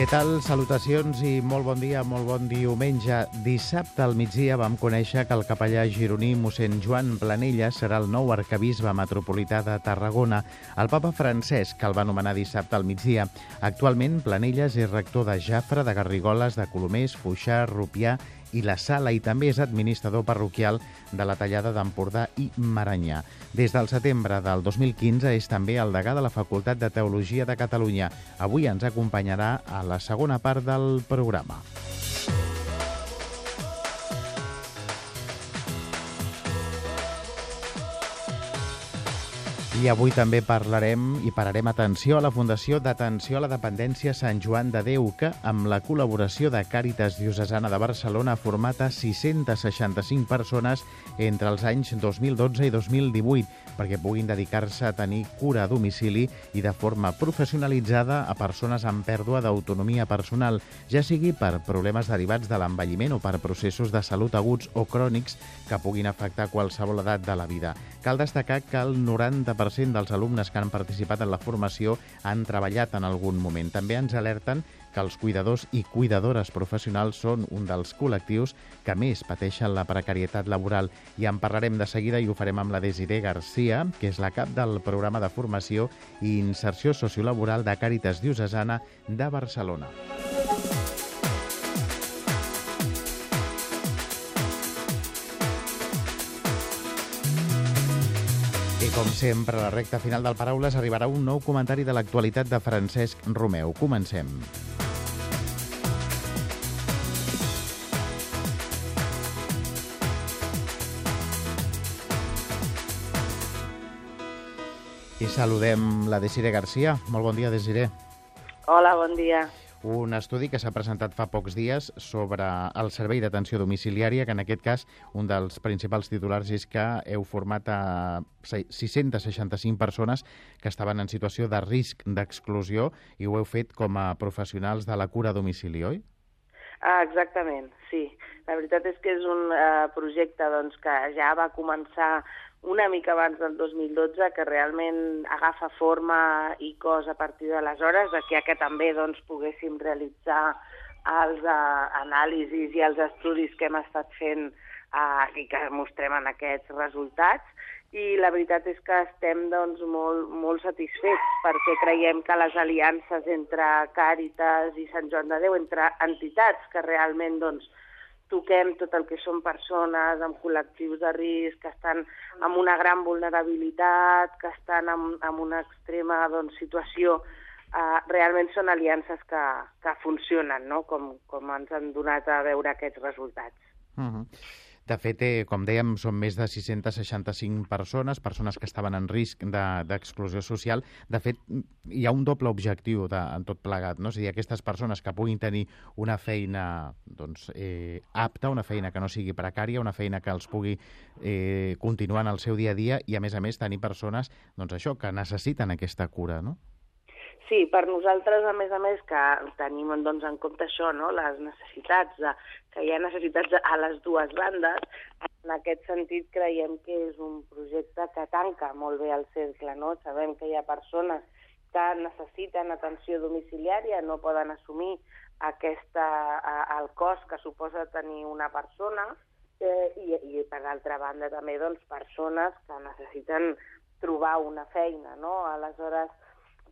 Què tal? Salutacions i molt bon dia, molt bon diumenge. Dissabte al migdia vam conèixer que el capellà gironí mossèn Joan Planella serà el nou arcabisbe metropolità de Tarragona. El papa Francesc, el va nomenar dissabte al migdia. Actualment, Planelles és rector de Jafra, de Garrigoles, de Colomers, Fuixà, Rupià i la Sala i també és administrador parroquial de la Tallada d'Empordà i Maranyà. Des del setembre del 2015 és també el degà de la Facultat de Teologia de Catalunya. Avui ens acompanyarà a la segona part del programa. I avui també parlarem i pararem atenció a la Fundació d'Atenció a la Dependència Sant Joan de Déu, que, amb la col·laboració de Càritas Diocesana de Barcelona, ha format a 665 persones entre els anys 2012 i 2018 perquè puguin dedicar-se a tenir cura a domicili i de forma professionalitzada a persones amb pèrdua d'autonomia personal, ja sigui per problemes derivats de l'envelliment o per processos de salut aguts o crònics que puguin afectar qualsevol edat de la vida. Cal destacar que el 90% 90% dels alumnes que han participat en la formació han treballat en algun moment. També ens alerten que els cuidadors i cuidadores professionals són un dels col·lectius que més pateixen la precarietat laboral. I en parlarem de seguida i ho farem amb la Desiré Garcia, que és la cap del programa de formació i inserció sociolaboral de Càritas Diocesana de Barcelona. Com sempre, a la recta final del Paraules arribarà un nou comentari de l'actualitat de Francesc Romeu. Comencem. I saludem la Desiré Garcia. Molt bon dia, Desiré. Hola, bon dia un estudi que s'ha presentat fa pocs dies sobre el servei d'atenció domiciliària, que en aquest cas un dels principals titulars és que heu format a 665 persones que estaven en situació de risc d'exclusió i ho heu fet com a professionals de la cura a domicili, oi? Ah, exactament, sí. La veritat és que és un uh, projecte doncs, que ja va començar una mica abans del 2012, que realment agafa forma i cos a partir d'aleshores, de que, que també doncs, poguéssim realitzar els uh, anàlisis i els estudis que hem estat fent uh, i que mostrem en aquests resultats. I la veritat és que estem doncs, molt, molt satisfets perquè creiem que les aliances entre Càritas i Sant Joan de Déu, entre entitats que realment doncs, toquem tot el que són persones amb col·lectius de risc, que estan amb una gran vulnerabilitat, que estan en, en una extrema doncs, situació, eh, realment són aliances que, que funcionen, no? com, com ens han donat a veure aquests resultats. Uh -huh. De fet, eh, com dèiem, són més de 665 persones, persones que estaven en risc d'exclusió de, social. De fet, hi ha un doble objectiu de, en tot plegat, no? és a dir, aquestes persones que puguin tenir una feina doncs, eh, apta, una feina que no sigui precària, una feina que els pugui eh, continuar en el seu dia a dia i, a més a més, tenir persones doncs, això que necessiten aquesta cura, no? Sí, per nosaltres, a més a més, que tenim doncs, en compte això, no? les necessitats, de, que hi ha necessitats a les dues bandes, en aquest sentit creiem que és un projecte que tanca molt bé el cercle. No? Sabem que hi ha persones que necessiten atenció domiciliària, no poden assumir aquesta, el cost que suposa tenir una persona, eh, i, i per altra banda també doncs, persones que necessiten trobar una feina. No? Aleshores,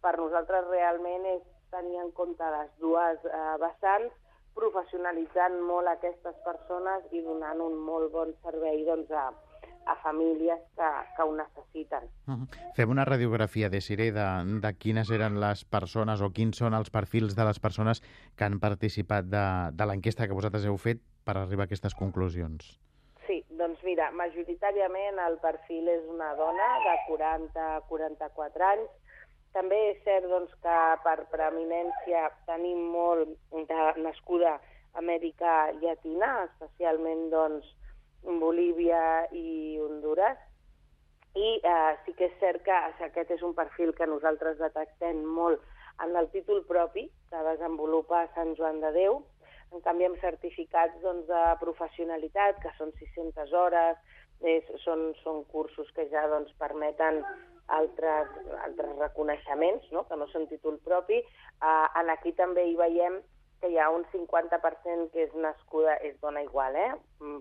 per nosaltres realment és tenir en compte les dues eh, vessants, professionalitzant molt aquestes persones i donant un molt bon servei doncs, a, a famílies que, que ho necessiten. Fem una radiografia de Siré de, de quines eren les persones o quins són els perfils de les persones que han participat de, de l'enquesta que vosaltres heu fet per arribar a aquestes conclusions. Sí, doncs mira, majoritàriament el perfil és una dona de 40 a 44 anys, també és cert doncs, que per preeminència tenim molt de nascuda Amèrica Llatina, especialment doncs, Bolívia i Honduras, i eh, sí que és cert que aquest és un perfil que nosaltres detectem molt en el títol propi que desenvolupa Sant Joan de Déu. En canvi, amb certificats doncs, de professionalitat, que són 600 hores, és, són, són cursos que ja doncs, permeten altres, altres reconeixements, no? que no són títol propi. Uh, en aquí també hi veiem que hi ha un 50% que és nascuda, és dona igual, eh?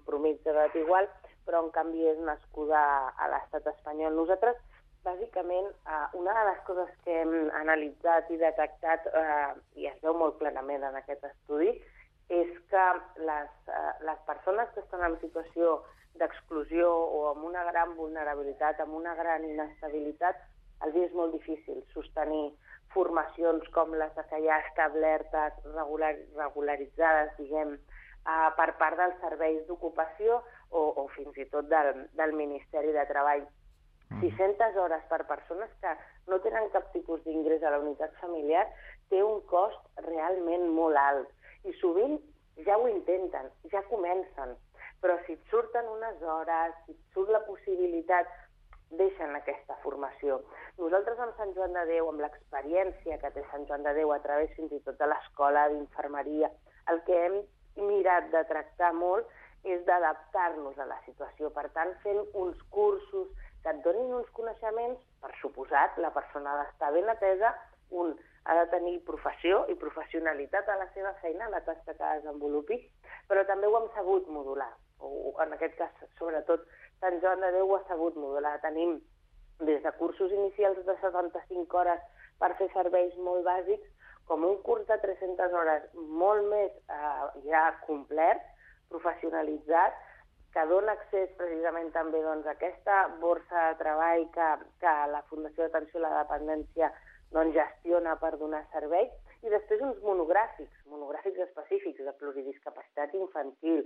promig d'edat igual, però en canvi és nascuda a l'estat espanyol. Nosaltres, bàsicament, eh, una de les coses que hem analitzat i detectat, eh, i es veu molt plenament en aquest estudi, és que les, eh, les persones que estan en situació d'exclusió o amb una gran vulnerabilitat, amb una gran inestabilitat, el dia és molt difícil sostenir formacions com les que hi ha establertes, regular, regularitzades, diguem, uh, per part dels serveis d'ocupació o, o fins i tot del, del Ministeri de Treball. Mm. 600 hores per persones que no tenen cap tipus d'ingrés a la unitat familiar té un cost realment molt alt. I sovint ja ho intenten, ja comencen, però si et surten unes hores, si et surt la possibilitat, deixen aquesta formació. Nosaltres amb Sant Joan de Déu, amb l'experiència que té Sant Joan de Déu a través fins i tot de l'escola d'infermeria, el que hem mirat de tractar molt és d'adaptar-nos a la situació. Per tant, fent uns cursos que et donin uns coneixements, per suposat, la persona ha d'estar ben atesa, un ha de tenir professió i professionalitat a la seva feina, a la tasca que desenvolupi, però també ho hem sabut modular o en aquest cas, sobretot, Sant Joan de Déu ho ha sabut modelar. Tenim des de cursos inicials de 75 hores per fer serveis molt bàsics, com un curs de 300 hores molt més eh, ja complet, professionalitzat, que dona accés precisament també doncs, a aquesta borsa de treball que, que la Fundació d'Atenció a la Dependència doncs, gestiona per donar servei, i després uns monogràfics, monogràfics específics de pluridiscapacitat infantil,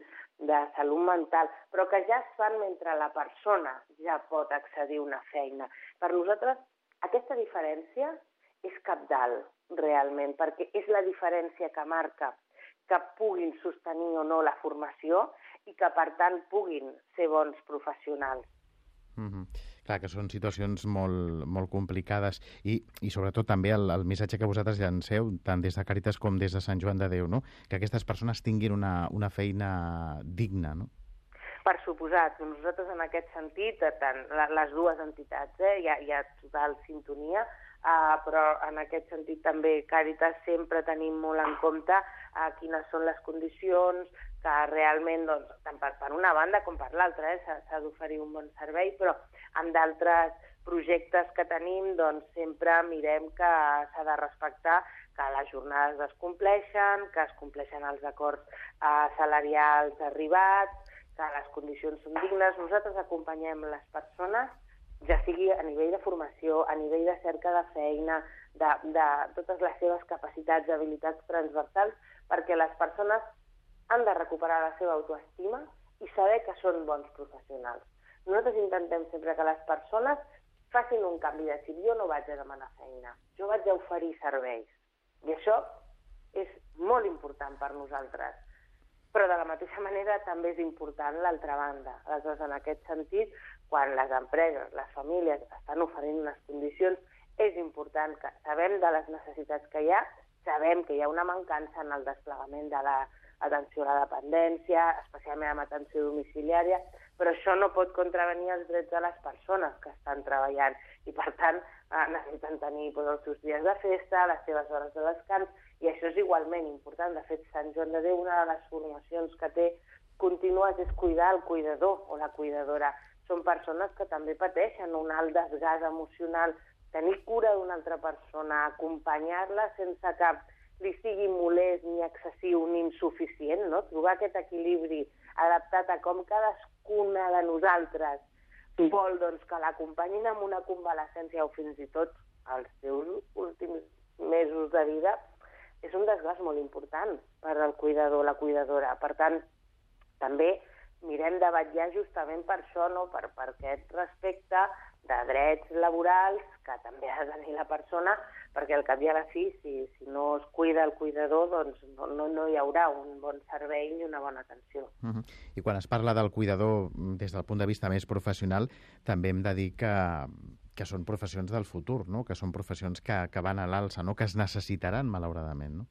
de salut mental, però que ja es fan mentre la persona ja pot accedir a una feina. Per nosaltres, aquesta diferència és capdalt, realment, perquè és la diferència que marca que puguin sostenir o no la formació i que, per tant, puguin ser bons professionals. Mm -hmm. Clar, que són situacions molt, molt complicades i, i sobretot també el, el missatge que vosaltres llanceu, tant des de Càritas com des de Sant Joan de Déu, no? que aquestes persones tinguin una, una feina digna, no? Per suposat, nosaltres en aquest sentit, tant les dues entitats, eh, hi, ha, hi ha total sintonia, uh, però en aquest sentit també Càritas sempre tenim molt en compte uh, quines són les condicions, que realment, doncs, tant per, per una banda com per l'altra, eh, s'ha d'oferir un bon servei, però amb d'altres projectes que tenim, doncs sempre mirem que s'ha de respectar que les jornades es compleixen, que es compleixen els acords eh, salarials arribats, que les condicions són dignes. Nosaltres acompanyem les persones, ja sigui a nivell de formació, a nivell de cerca de feina, de, de totes les seves capacitats, habilitats transversals, perquè les persones han de recuperar la seva autoestima i saber que són bons professionals. Nosaltres intentem sempre que les persones facin un canvi de xip. Jo no vaig a demanar feina, jo vaig a oferir serveis. I això és molt important per nosaltres. Però de la mateixa manera també és important l'altra banda. Aleshores, en aquest sentit, quan les empreses, les famílies estan oferint unes condicions, és important que sabem de les necessitats que hi ha, sabem que hi ha una mancança en el desplegament de la, atenció a la dependència, especialment amb atenció domiciliària, però això no pot contravenir els drets de les persones que estan treballant i, per tant, eh, necessiten tenir doncs, els seus dies de festa, les seves hores de descans, i això és igualment important. De fet, Sant Joan de Déu, una de les formacions que té contínues és cuidar el cuidador o la cuidadora. Són persones que també pateixen un alt desgast emocional, tenir cura d'una altra persona, acompanyar-la sense cap li sigui molest, ni excessiu, ni insuficient, no? trobar aquest equilibri adaptat a com cadascuna de nosaltres vol doncs, que l'acompanyin amb una convalescència o fins i tot els seus últims mesos de vida, és un desgast molt important per al cuidador, la cuidadora. Per tant, també mirem de vetllar justament per això, no? per, per aquest respecte de drets laborals que també ha de tenir la persona, perquè al cap i a la fi, si, si no es cuida el cuidador, doncs no, no, no hi haurà un bon servei ni una bona atenció. Uh -huh. I quan es parla del cuidador mm, des del punt de vista més professional, també hem de dir que, que són professions del futur, no? que són professions que, que van a l'alça, no? que es necessitaran, malauradament. No?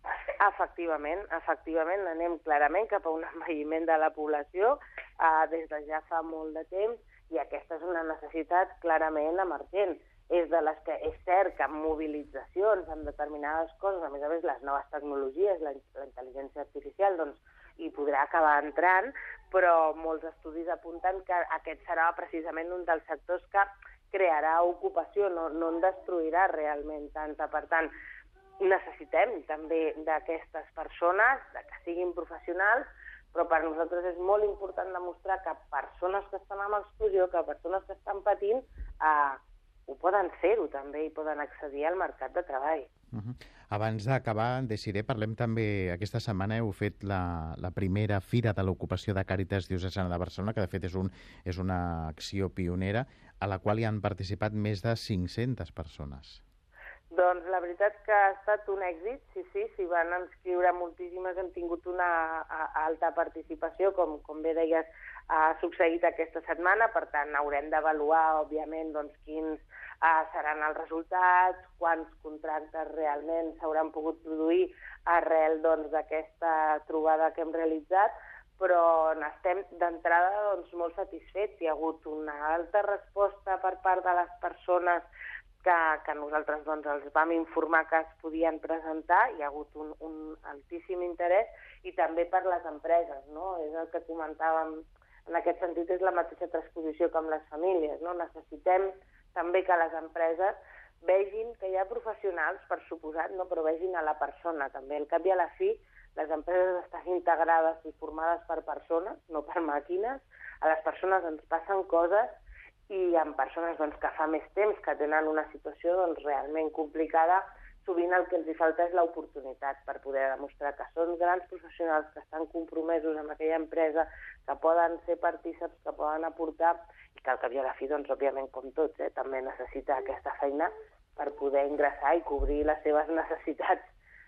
Efectivament, efectivament, anem clarament cap a un envelliment de la població eh, des de ja fa molt de temps i aquesta és una necessitat clarament emergent. És de les que és cert que amb mobilitzacions, amb determinades coses, a més a més les noves tecnologies, la, la intel·ligència artificial, doncs hi podrà acabar entrant, però molts estudis apunten que aquest serà precisament un dels sectors que crearà ocupació, no, no en destruirà realment tanta. Per tant, necessitem també d'aquestes persones, de que siguin professionals, però per nosaltres és molt important demostrar que persones que estan amb exclusió, que persones que estan patint, eh, ho poden fer-ho també i poden accedir al mercat de treball. Uh -huh. Abans d'acabar, Desiré, parlem també... Aquesta setmana heu fet la, la primera Fira de l'Ocupació de Càritas Diocesana de Barcelona, que de fet és, un, és una acció pionera, a la qual hi han participat més de 500 persones. Doncs la veritat que ha estat un èxit, sí, sí, s'hi van inscriure moltíssimes, hem tingut una alta participació, com, com bé deies, ha succeït aquesta setmana, per tant haurem d'avaluar, òbviament, doncs, quins uh, seran els resultats, quants contractes realment s'hauran pogut produir arrel doncs, d'aquesta doncs, trobada que hem realitzat, però n'estem d'entrada doncs, molt satisfets. Hi ha hagut una alta resposta per part de les persones que, que nosaltres doncs, els vam informar que es podien presentar, hi ha hagut un, un altíssim interès, i també per les empreses, no? És el que comentàvem, en aquest sentit és la mateixa transposició amb les famílies, no? Necessitem també que les empreses vegin que hi ha professionals, per suposat, no? però vegin a la persona també. Al cap i a la fi, les empreses estan integrades i formades per persones, no per màquines. A les persones ens passen coses i amb persones doncs, que fa més temps que tenen una situació doncs, realment complicada, sovint el que els hi falta és l'oportunitat per poder demostrar que són grans professionals que estan compromesos amb aquella empresa, que poden ser partíceps, que poden aportar, i que al cap i a la fi, doncs, òbviament, com tots, eh, també necessita aquesta feina per poder ingressar i cobrir les seves necessitats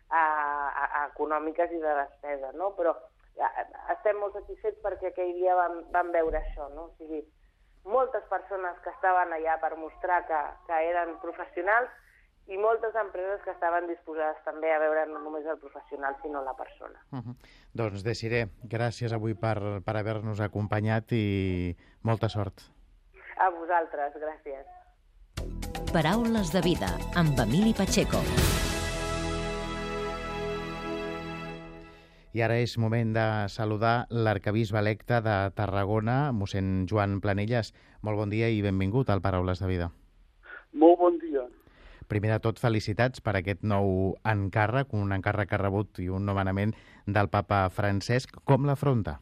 a, a, a econòmiques i de despesa, no? Però ja, estem molt satisfets perquè aquell dia vam, vam veure això, no? O sigui, moltes persones que estaven allà per mostrar que, que eren professionals i moltes empreses que estaven disposades també a veure no només el professional, sinó la persona. Uh -huh. Doncs, Desiré, gràcies avui per, per haver-nos acompanyat i molta sort. A vosaltres, gràcies. Paraules de vida, amb Emili Pacheco. I ara és moment de saludar l'arcabisbe electe de Tarragona, mossèn Joan Planelles. Molt bon dia i benvingut al Paraules de Vida. Molt bon. Primer de tot, felicitats per aquest nou encàrrec, un encàrrec que ha rebut i un nomenament del papa Francesc. Com l'afronta?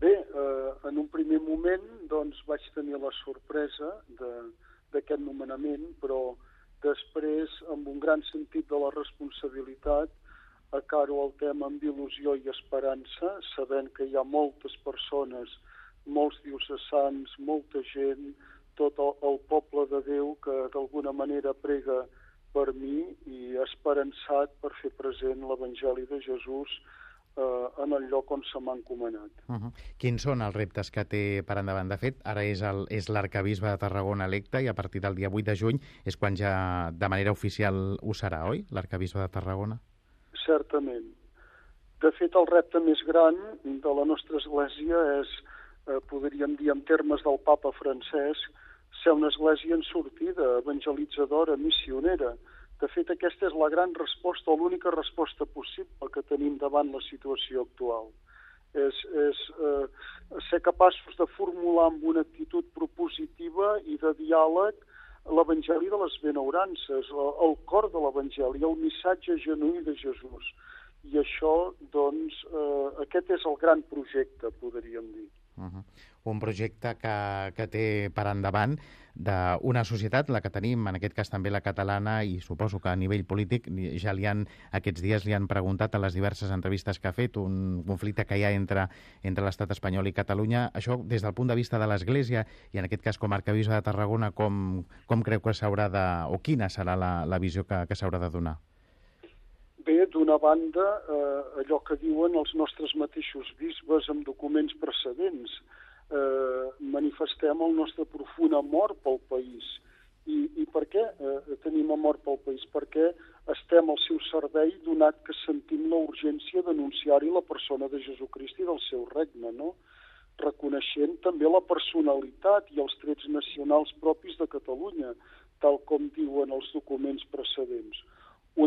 Bé, eh, en un primer moment doncs, vaig tenir la sorpresa d'aquest nomenament, però després, amb un gran sentit de la responsabilitat, acaro el tema amb il·lusió i esperança, sabent que hi ha moltes persones, molts diocesans, molta gent, tot el, el poble de Déu que d'alguna manera prega per mi i esperançat per fer present l'Evangeli de Jesús eh, en el lloc on se m'ha encomanat. Uh -huh. Quins són els reptes que té per endavant? De fet, ara és l'arcabisbe de Tarragona electe i a partir del dia 8 de juny és quan ja de manera oficial ho serà, oi? L'arcabisbe de Tarragona? certament. De fet, el repte més gran de la nostra església és, eh, podríem dir en termes del papa francès, ser una església en sortida, evangelitzadora, missionera. De fet, aquesta és la gran resposta, o l'única resposta possible que tenim davant la situació actual. És, és eh, ser capaços de formular amb una actitud propositiva i de diàleg l'Evangeli de les benaurances, el cor de l'Evangeli, el missatge genuí de Jesús. I això, doncs, eh, aquest és el gran projecte, podríem dir. Uh -huh. Un projecte que, que té per endavant d'una societat, la que tenim, en aquest cas també la catalana, i suposo que a nivell polític ja li han, aquests dies li han preguntat a les diverses entrevistes que ha fet un conflicte que hi ha entre, entre l'estat espanyol i Catalunya. Això, des del punt de vista de l'Església, i en aquest cas com a arcabisbe de Tarragona, com, com creu que s'haurà de... o quina serà la, la visió que, que s'haurà de donar? Bé, d'una banda, eh, allò que diuen els nostres mateixos bisbes amb documents precedents, eh, manifestem el nostre profund amor pel país. I, i per què eh, tenim amor pel país? Perquè estem al seu servei donat que sentim la urgència d'anunciar-hi la persona de Jesucrist i del seu regne, no? reconeixent també la personalitat i els trets nacionals propis de Catalunya, tal com diuen els documents precedents.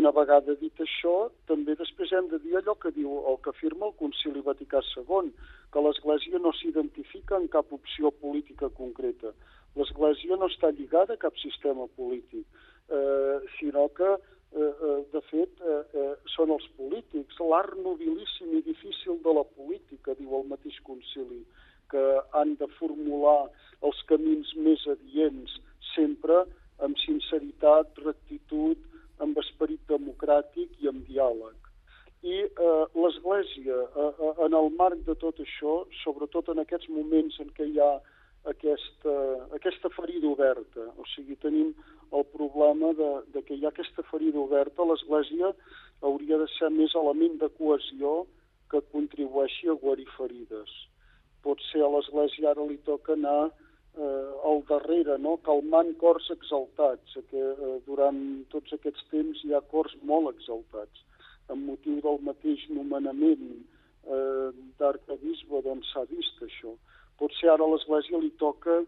Una vegada dit això, també després hem de dir allò que diu el que afirma el Concili Vaticà II, que l'Església no s'identifica en cap opció política concreta. L'Església no està lligada a cap sistema polític, eh, sinó que, eh, eh, de fet, eh, eh, són els polítics, l'art nobilíssim i difícil de la política, diu el mateix Concili, que han de formular els camins més adients, sempre amb sinceritat, rectitud, amb esperit democràtic i amb diàleg. I eh, l'Església, eh, eh, en el marc de tot això, sobretot en aquests moments en què hi ha aquesta, aquesta ferida oberta, o sigui, tenim el problema de, de que hi ha aquesta ferida oberta, l'Església hauria de ser més element de cohesió que contribueixi a guarir ferides. Potser a l'Església ara li toca anar eh, al darrere, no? calmant cors exaltats, que eh, durant tots aquests temps hi ha cors molt exaltats, amb motiu del mateix nomenament eh, d'arcabisbe, doncs s'ha vist això. Potser ara a l'Església li toca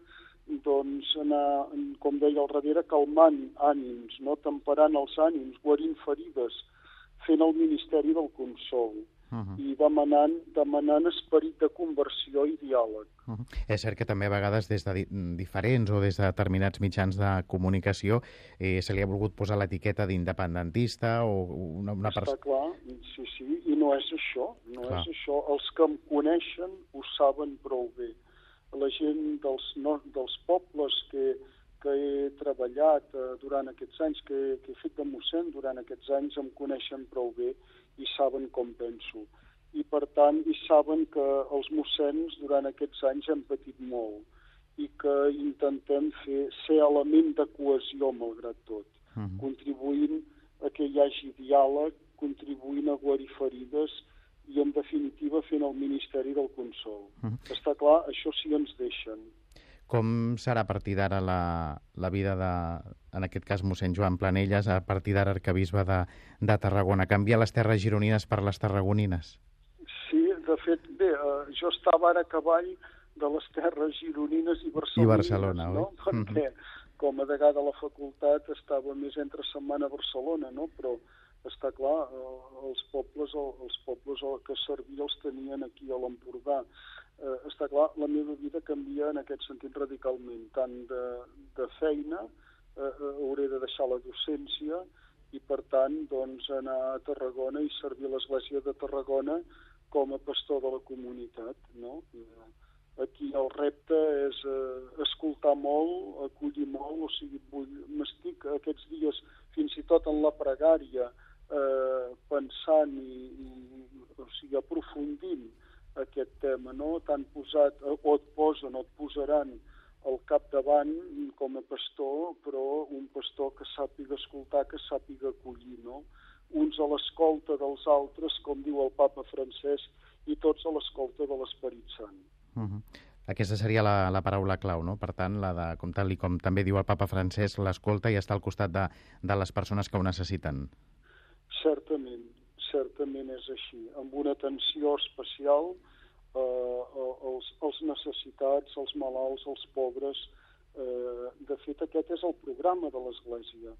doncs, anar, com deia al darrere, calmant ànims, no? temperant els ànims, guarint ferides, fent el ministeri del consol uh -huh. i demanant, demanant esperit de conversió i diàleg. Uh -huh. És cert que també a vegades des de di diferents o des de determinats mitjans de comunicació eh, se li ha volgut posar l'etiqueta d'independentista o una, una persona... Està clar, sí, sí, i no és això, no clar. és això. Els que em coneixen ho saben prou bé. La gent dels, no, dels pobles que, que he treballat eh, durant aquests anys, que, que he fet de mossèn durant aquests anys, em coneixen prou bé i saben com penso. I, per tant, i saben que els mossens durant aquests anys hem patit molt i que intentem fer, ser element de cohesió malgrat tot, uh mhm. -huh. contribuint a que hi hagi diàleg, contribuint a guarir ferides i, en definitiva, fent el Ministeri del Consol. Uh mhm. -huh. Està clar, això sí ens deixen. Com serà a partir d'ara la, la vida de, en aquest cas, mossèn Joan Planelles, a partir d'ara arcabisbe de, de Tarragona? Canvia les terres gironines per les tarragonines? Sí, de fet, bé, uh, jo estava ara a cavall de les terres gironines i barcelonines, I Barcelona, no? Oi? Perquè, mm -hmm. com a degà de la facultat, estava més entre setmana a Barcelona, no? Però està clar, eh, els pobles, els pobles que servia els tenien aquí a l'Empordà. Eh, està clar, la meva vida canvia en aquest sentit radicalment, tant de, de feina, eh, eh, hauré de deixar la docència i per tant doncs, anar a Tarragona i servir l'Església de Tarragona com a pastor de la comunitat. No? Eh, aquí el repte és eh, escoltar molt, acollir molt, o sigui, m'estic aquests dies fins i tot en la pregària, eh, pensant i, i o sigui, aprofundint aquest tema, no? T'han posat, o et posen o et posaran al capdavant com a pastor, però un pastor que sàpiga escoltar, que sàpiga acollir, no? Uns a l'escolta dels altres, com diu el papa francès, i tots a l'escolta de l'Esperit Sant. Uh -huh. Aquesta seria la, la paraula clau, no? Per tant, la de, com tal i com també diu el papa francès, l'escolta i està al costat de, de les persones que ho necessiten. Certament, certament és així, amb una atenció especial eh, als, als necessitats, als malalts, als pobres. Eh, de fet, aquest és el programa de l'Església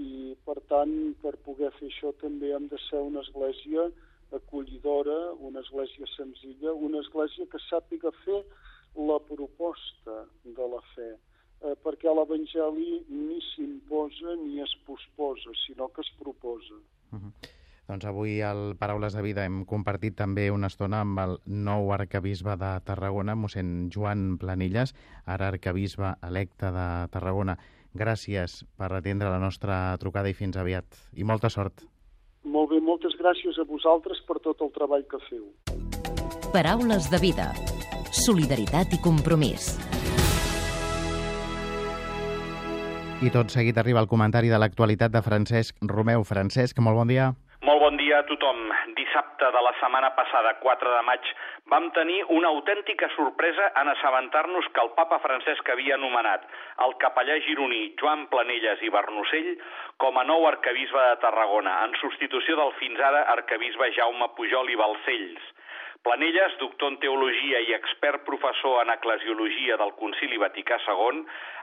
i, per tant, per poder fer això també hem de ser una església acollidora, una església senzilla, una església que sàpiga fer la proposta de la fe, eh, perquè l'Evangeli ni s'imposa ni es posposa, sinó que es proposa. Uh -huh. Doncs avui al Paraules de Vida hem compartit també una estona amb el nou arcabisbe de Tarragona, mossèn Joan Planilles, ara arcabisbe electe de Tarragona. Gràcies per atendre la nostra trucada i fins aviat. I molta sort. Molt bé, moltes gràcies a vosaltres per tot el treball que feu. Paraules de Vida. Solidaritat i compromís. I tot seguit arriba el comentari de l'actualitat de Francesc Romeu. Francesc, molt bon dia. Dia a tothom. Dissabte de la setmana passada, 4 de maig, vam tenir una autèntica sorpresa en assabentar-nos que el papa Francesc havia anomenat el capellà gironí Joan Planelles i Bernocell com a nou arcabisbe de Tarragona, en substitució del fins ara arcabisbe Jaume Pujol i Balcells. Planelles, doctor en teologia i expert professor en eclesiologia del Concili Vaticà II,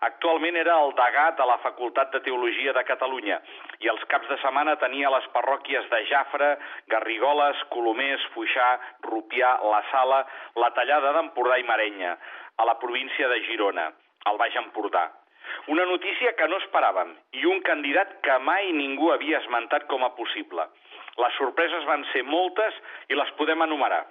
actualment era el degà de la Facultat de Teologia de Catalunya i els caps de setmana tenia les parròquies de Jafre, Garrigoles, Colomers, Fuixà, Rupià, La Sala, la Tallada d'Empordà i Marenya, a la província de Girona, al Baix Empordà. Una notícia que no esperàvem i un candidat que mai ningú havia esmentat com a possible. Les sorpreses van ser moltes i les podem enumerar.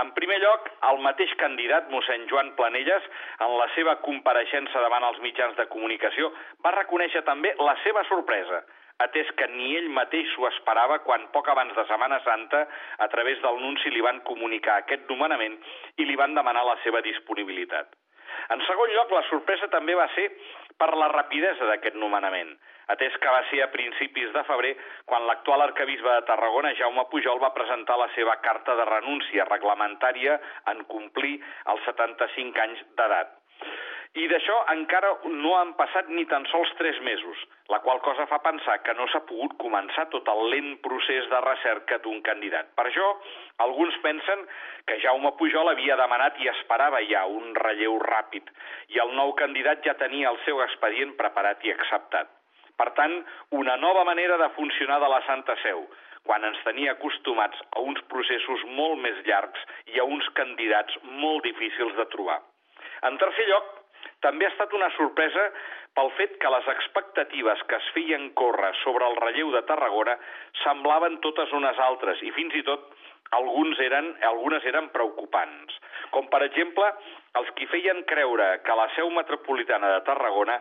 En primer lloc, el mateix candidat, mossèn Joan Planelles, en la seva compareixença davant els mitjans de comunicació, va reconèixer també la seva sorpresa, atès que ni ell mateix s'ho esperava quan poc abans de Setmana Santa, a través del nunci li van comunicar aquest nomenament i li van demanar la seva disponibilitat. En segon lloc, la sorpresa també va ser per la rapidesa d'aquest nomenament atès que va ser a principis de febrer quan l'actual arcabisbe de Tarragona, Jaume Pujol, va presentar la seva carta de renúncia reglamentària en complir els 75 anys d'edat. I d'això encara no han passat ni tan sols tres mesos, la qual cosa fa pensar que no s'ha pogut començar tot el lent procés de recerca d'un candidat. Per això, alguns pensen que Jaume Pujol havia demanat i esperava ja un relleu ràpid, i el nou candidat ja tenia el seu expedient preparat i acceptat. Per tant, una nova manera de funcionar de la Santa Seu, quan ens tenia acostumats a uns processos molt més llargs i a uns candidats molt difícils de trobar. En tercer lloc, també ha estat una sorpresa pel fet que les expectatives que es feien córrer sobre el relleu de Tarragona semblaven totes unes altres i fins i tot alguns eren, algunes eren preocupants. Com per exemple, els qui feien creure que la seu metropolitana de Tarragona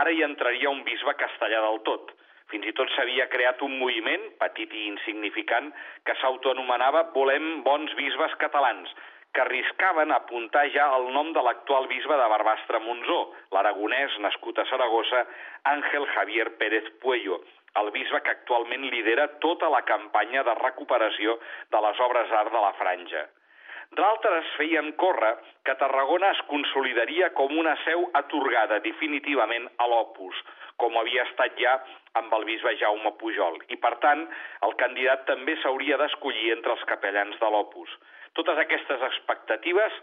ara hi entraria un bisbe castellà del tot. Fins i tot s'havia creat un moviment, petit i insignificant, que s'autoanomenava Volem bons bisbes catalans, que arriscaven apuntar ja el nom de l'actual bisbe de Barbastre Monzó, l'aragonès nascut a Saragossa, Àngel Javier Pérez Puello, el bisbe que actualment lidera tota la campanya de recuperació de les obres d'art de la franja. D'altres feien córrer que Tarragona es consolidaria com una seu atorgada definitivament a l'Opus, com havia estat ja amb el bisbe Jaume Pujol, i per tant el candidat també s'hauria d'escollir entre els capellans de l'Opus. Totes aquestes expectatives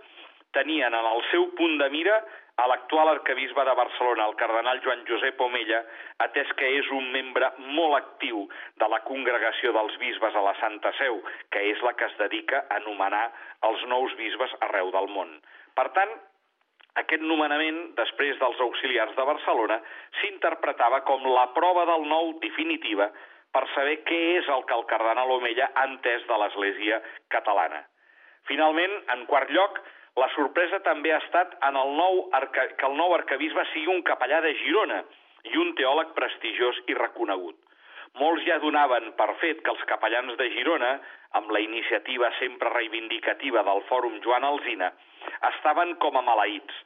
tenien en el seu punt de mira a l'actual arcabisbe de Barcelona, el cardenal Joan Josep Omella, atès que és un membre molt actiu de la congregació dels bisbes a la Santa Seu, que és la que es dedica a nomenar els nous bisbes arreu del món. Per tant, aquest nomenament, després dels auxiliars de Barcelona, s'interpretava com la prova del nou definitiva per saber què és el que el cardenal Omella ha entès de l'Església catalana. Finalment, en quart lloc, la sorpresa també ha estat en el nou arca... que el nou arcabisbe sigui un capellà de Girona i un teòleg prestigiós i reconegut. Molts ja donaven per fet que els capellans de Girona, amb la iniciativa sempre reivindicativa del Fòrum Joan Alzina, estaven com a maleïts,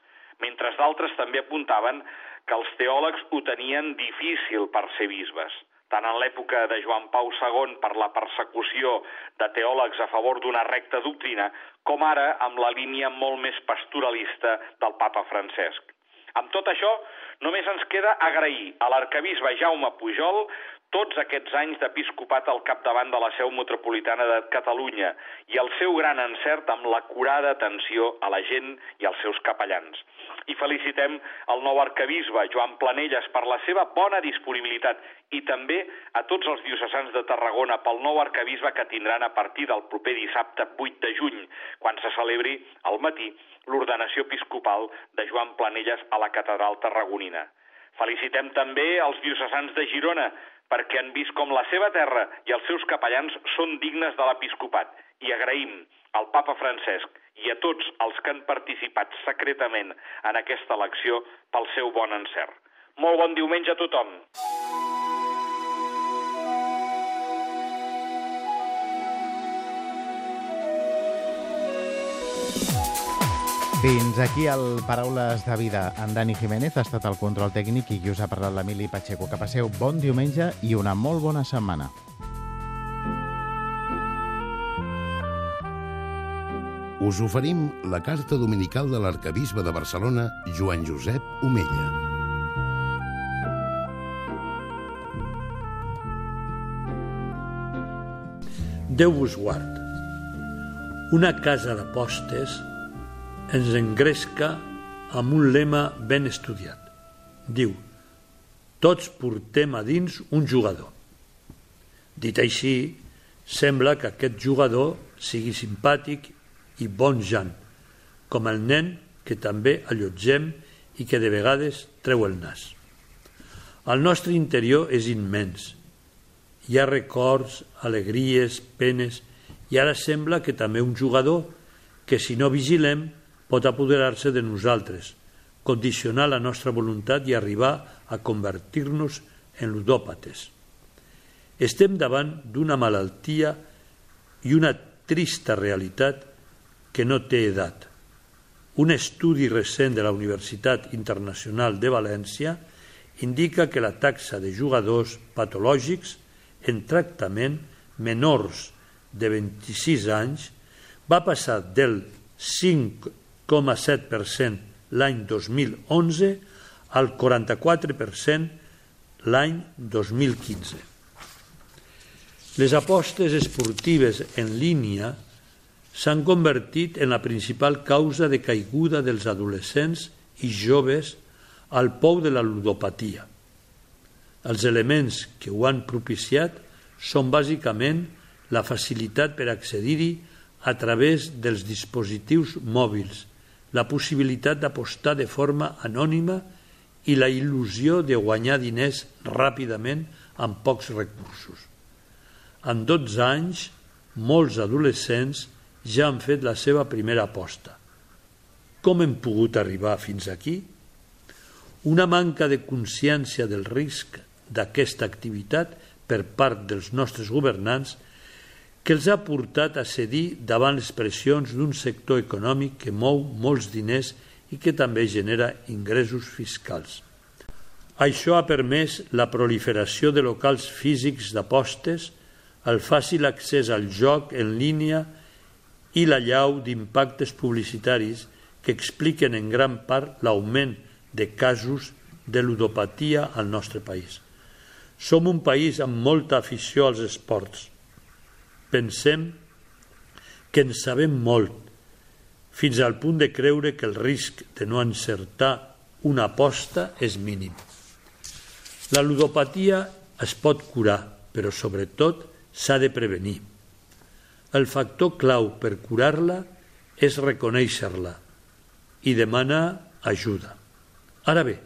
mentre d'altres també apuntaven que els teòlegs ho tenien difícil per ser bisbes tant en l'època de Joan Pau II per la persecució de teòlegs a favor d'una recta doctrina, com ara amb la línia molt més pastoralista del papa Francesc. Amb tot això, només ens queda agrair a l'arcabisbe Jaume Pujol tots aquests anys d'episcopat al capdavant de la seu metropolitana de Catalunya i el seu gran encert amb la curada atenció a la gent i als seus capellans. I felicitem el nou arcabisbe, Joan Planelles, per la seva bona disponibilitat i també a tots els diocesans de Tarragona pel nou arcabisbe que tindran a partir del proper dissabte 8 de juny, quan se celebri al matí l'ordenació episcopal de Joan Planelles a la catedral tarragonina. Felicitem també els diocesans de Girona, perquè han vist com la seva terra i els seus capellans són dignes de l'episcopat i agraïm al papa Francesc i a tots els que han participat secretament en aquesta elecció pel seu bon encert. Molt bon diumenge a tothom. Fins aquí el Paraules de Vida. En Dani Jiménez ha estat el control tècnic i qui us ha parlat l'Emili Pacheco. Que passeu bon diumenge i una molt bona setmana. Us oferim la carta dominical de l'arcabisbe de Barcelona, Joan Josep Omella. Déu vos guard. Una casa de postes ens engresca amb un lema ben estudiat. Diu, tots portem a dins un jugador. Dit així, sembla que aquest jugador sigui simpàtic i bon Jan, com el nen que també allotgem i que de vegades treu el nas. El nostre interior és immens. Hi ha records, alegries, penes, i ara sembla que també un jugador que si no vigilem pot apoderar-se de nosaltres, condicionar la nostra voluntat i arribar a convertir-nos en ludòpates. Estem davant d'una malaltia i una trista realitat que no té edat. Un estudi recent de la Universitat Internacional de València indica que la taxa de jugadors patològics en tractament menors de 26 anys va passar del 5,7% l'any 2011 al 44% l'any 2015. Les apostes esportives en línia s'han convertit en la principal causa de caiguda dels adolescents i joves al pou de la ludopatia. Els elements que ho han propiciat són bàsicament la facilitat per accedir-hi a través dels dispositius mòbils, la possibilitat d'apostar de forma anònima i la il·lusió de guanyar diners ràpidament amb pocs recursos. En 12 anys, molts adolescents ja han fet la seva primera aposta. Com hem pogut arribar fins aquí? Una manca de consciència del risc d'aquesta activitat per part dels nostres governants que els ha portat a cedir davant les pressions d'un sector econòmic que mou molts diners i que també genera ingressos fiscals. Això ha permès la proliferació de locals físics d'apostes, el fàcil accés al joc en línia i la llau d'impactes publicitaris que expliquen en gran part l'augment de casos de ludopatia al nostre país. Som un país amb molta afició als esports. Pensem que en sabem molt, fins al punt de creure que el risc de no encertar una aposta és mínim. La ludopatia es pot curar, però sobretot s'ha de prevenir. El factor clau per curar-la és reconèixer-la i demanar ajuda. Ara bé,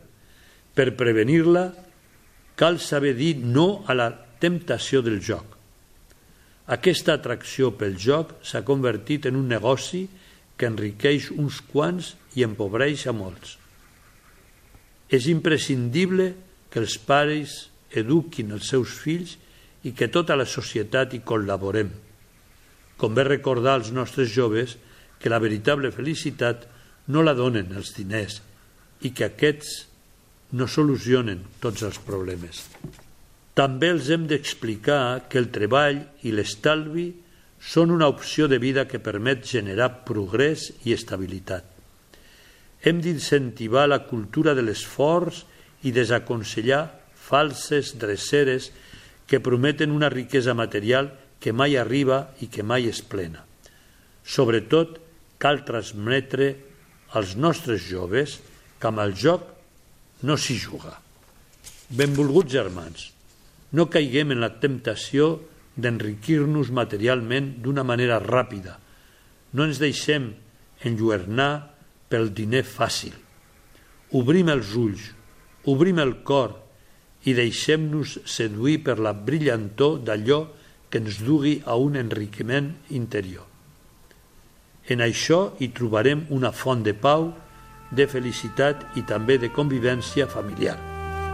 per prevenir-la cal saber dir no a la temptació del joc. Aquesta atracció pel joc s'ha convertit en un negoci que enriqueix uns quants i empobreix a molts. És imprescindible que els pares eduquin els seus fills i que tota la societat hi col·laborem Convé recordar als nostres joves que la veritable felicitat no la donen els diners i que aquests no solucionen tots els problemes. També els hem d'explicar que el treball i l'estalvi són una opció de vida que permet generar progrés i estabilitat. Hem d'incentivar la cultura de l'esforç i desaconsellar falses dreceres que prometen una riquesa material que mai arriba i que mai és plena. Sobretot, cal transmetre als nostres joves que amb el joc no s'hi juga. Benvolguts germans, no caiguem en la temptació d'enriquir-nos materialment d'una manera ràpida. No ens deixem enlluernar pel diner fàcil. Obrim els ulls, obrim el cor i deixem-nos seduir per la brillantor d'allò que ens dugui a un enriquiment interior. En això hi trobarem una font de pau, de felicitat i també de convivència familiar.